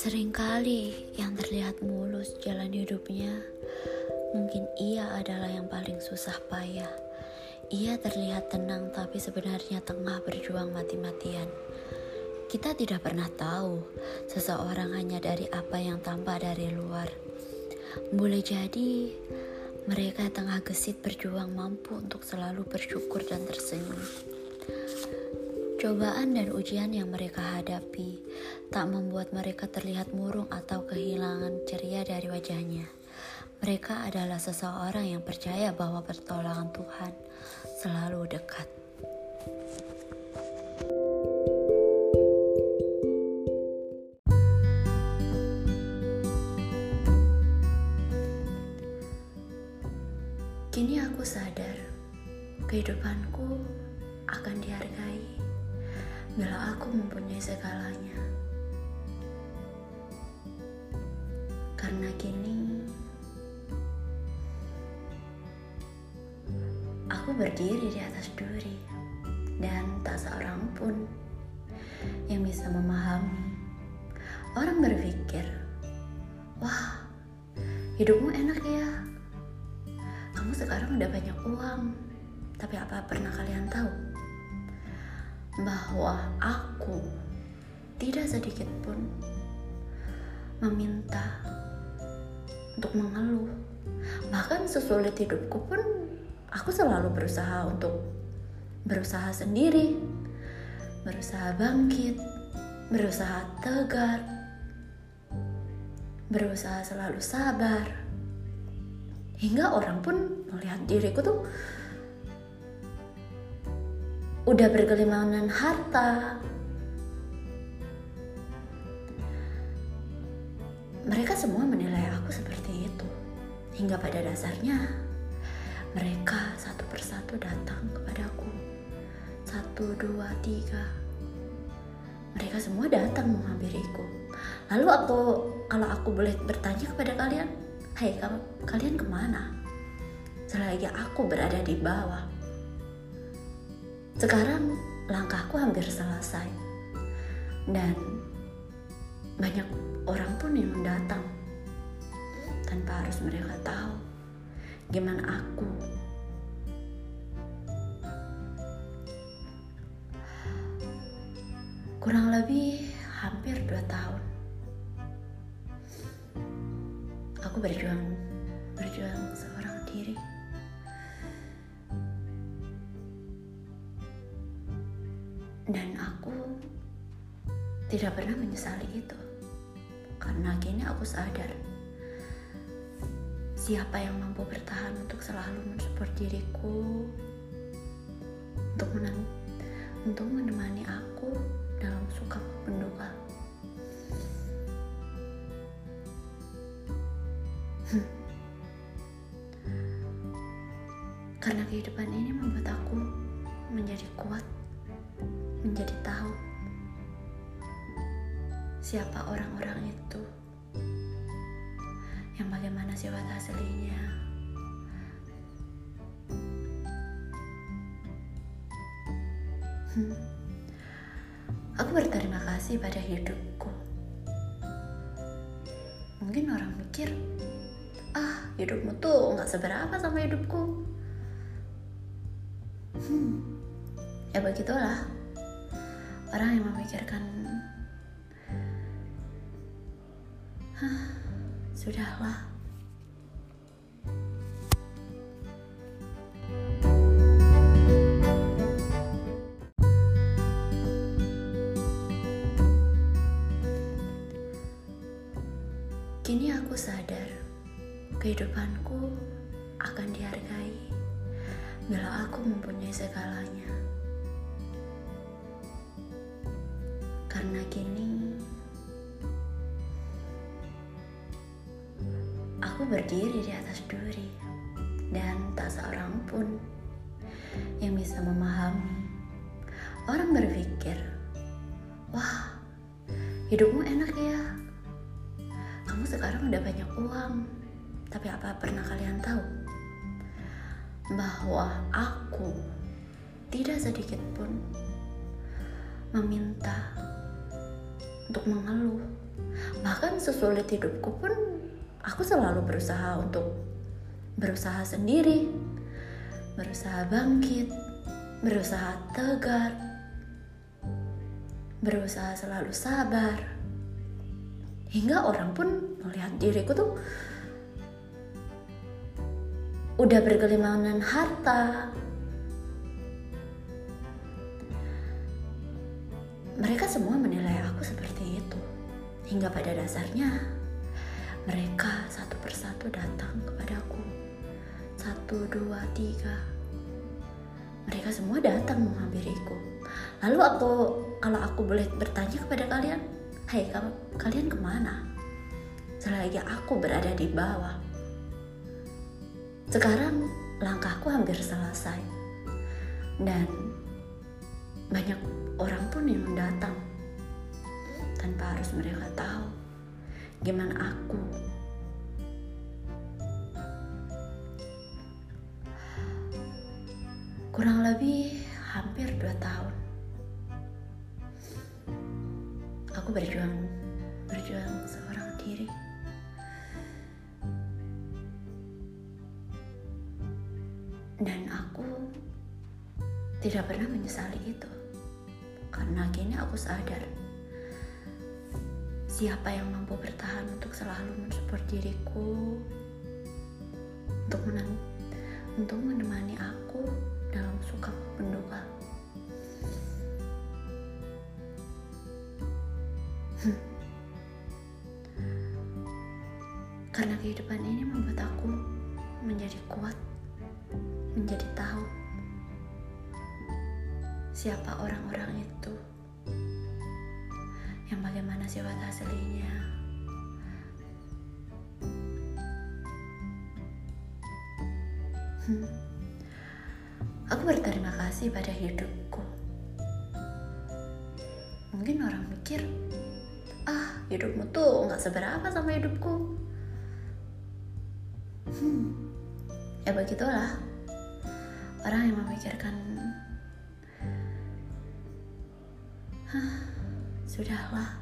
Seringkali yang terlihat mulus jalan hidupnya, mungkin ia adalah yang paling susah payah. Ia terlihat tenang tapi sebenarnya tengah berjuang mati-matian. Kita tidak pernah tahu seseorang hanya dari apa yang tampak dari luar. Boleh jadi mereka tengah gesit berjuang mampu untuk selalu bersyukur dan tersenyum. Cobaan dan ujian yang mereka hadapi tak membuat mereka terlihat murung atau kehilangan ceria dari wajahnya. Mereka adalah seseorang yang percaya bahwa pertolongan Tuhan selalu dekat. Kini aku sadar kehidupanku akan dihargai bila aku mempunyai segalanya. Karena kini aku berdiri di atas duri dan tak seorang pun yang bisa memahami. Orang berpikir, wah hidupmu enak ya. Kamu sekarang udah banyak uang, tapi apa pernah kalian tahu? Bahwa aku tidak sedikit pun meminta untuk mengeluh. Bahkan sesulit hidupku pun aku selalu berusaha untuk berusaha sendiri, berusaha bangkit, berusaha tegar, berusaha selalu sabar. Hingga orang pun melihat diriku tuh udah bergelimangan harta. Mereka semua menilai aku seperti itu. Hingga pada dasarnya, mereka satu persatu datang kepadaku. Satu, dua, tiga. Mereka semua datang menghampiriku. Lalu aku, kalau aku boleh bertanya kepada kalian, Hei, kalian ke mana? Selagi aku berada di bawah, sekarang langkahku hampir selesai. Dan banyak orang pun yang datang tanpa harus mereka tahu gimana aku. Kurang lebih hampir dua tahun. Aku berjuang berjuang seorang diri. Tidak pernah menyesali itu. Karena kini aku sadar siapa yang mampu bertahan untuk selalu mensupport diriku untuk menem untuk menemani aku dalam suka maupun duka. Hmm. Karena kehidupan ini membuat aku menjadi kuat menjadi tahu siapa orang-orang itu? Yang bagaimana sifat aslinya? Hmm. aku berterima kasih pada hidupku. Mungkin orang mikir ah hidupmu tuh nggak seberapa sama hidupku. Hmm. Ya begitulah. Orang yang memikirkan Sudahlah Kini aku sadar kehidupanku akan dihargai bila aku mempunyai segalanya. Karena kini aku berdiri di atas duri dan tak seorang pun yang bisa memahami. Orang berpikir, wah hidupmu enak ya. Kamu sekarang udah banyak uang. Tapi apa pernah kalian tahu? Bahwa aku tidak sedikit pun meminta untuk mengeluh. bahkan sesulit hidupku pun aku selalu berusaha untuk berusaha sendiri berusaha bangkit berusaha tegar berusaha selalu sabar. Hingga orang pun melihat diriku tuh udah bergelimangan harta. Mereka semua menilai aku seperti itu hingga pada dasarnya mereka satu persatu datang kepadaku satu dua tiga mereka semua datang menghampiriku lalu aku kalau aku boleh bertanya kepada kalian Hei kalian ke mana? Selagi aku berada di bawah. Sekarang langkahku hampir selesai. Dan banyak orang pun yang datang tanpa harus mereka tahu gimana aku? Kurang lebih hampir dua tahun. Aku berjuang berjuang seorang diri. Dan aku tidak pernah menyesali itu. Karena kini aku sadar siapa yang mampu bertahan untuk selalu mensupport diriku untuk menang untuk menemani aku dalam suka menduga Karena kehidupan ini membuat aku menjadi kuat, menjadi tahu siapa orang-orang itu, sifat aslinya. Hmm. Aku berterima kasih pada hidupku. Mungkin orang mikir, ah hidupmu tuh nggak seberapa sama hidupku hmm, ya begitulah orang yang memikirkan Hah, sudahlah